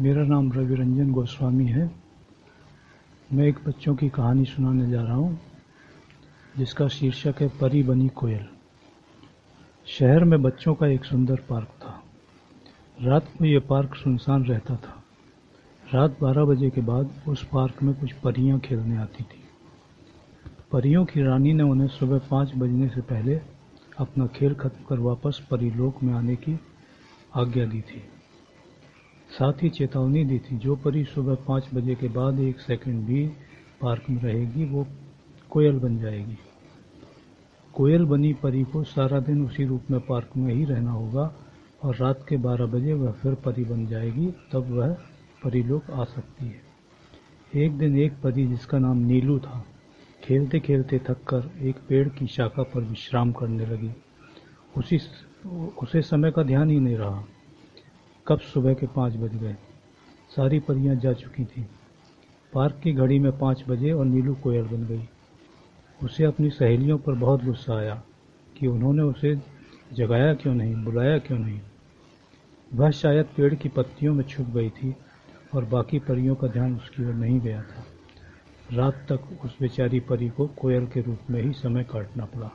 मेरा नाम रवि रंजन गोस्वामी है। मैं एक बच्चों की कहानी सुनाने जा रहा हूँ, जिसका शीर्षक है परी बनी कोयल। शहर में बच्चों का एक सुंदर पार्क था। रात को यह पार्क सुनसान रहता था। रात 12 बजे के बाद उस पार्क में कुछ परियाँ खेलने आती थी। परियों की रानी ने उन्हें सुबह पाँच बजने से पहले अपना खेल खत्म कर वापस परीलोक में आने की आज्ञा दी थी। साथ ही चेतावनी दी थी, जो परी सुबह पाँच बजे के बाद एक सेकंड भी पार्क में रहेगी, वो कोयल बन जाएगी। कोयल बनी परी को सारा दिन उसी रूप में पार्क में ही रहना होगा और रात के बारह बजे वह फिर परी बन जाएगी, तब वह परी लोग आ सकती है। एक दिन एक परी, जिसका नाम नीलू था खेलते खेलते थक कर एक पेड़ की शाखा पर विश्राम करने लगी। उसी उसे समय का ध्यान ही नहीं रहा। कब सुबह के पाँच बज गए? सारी परियाँ जा चुकी थीं। पार्क की घड़ी में पाँच बजे और नीलू कोयल बन गई। उसे अपनी सहेलियों पर बहुत गुस्सा आया कि उन्होंने उसे जगाया क्यों नहीं, बुलाया क्यों नहीं। वह शायद पेड़ की पत्तियों में छुप गई थी और बाकी परियों का ध्यान उसकी ओर नहीं गया था। रात तक उस बेचारी परी को कोयल के रूप में ही समय काटना पड़ा।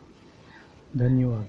धन्यवाद।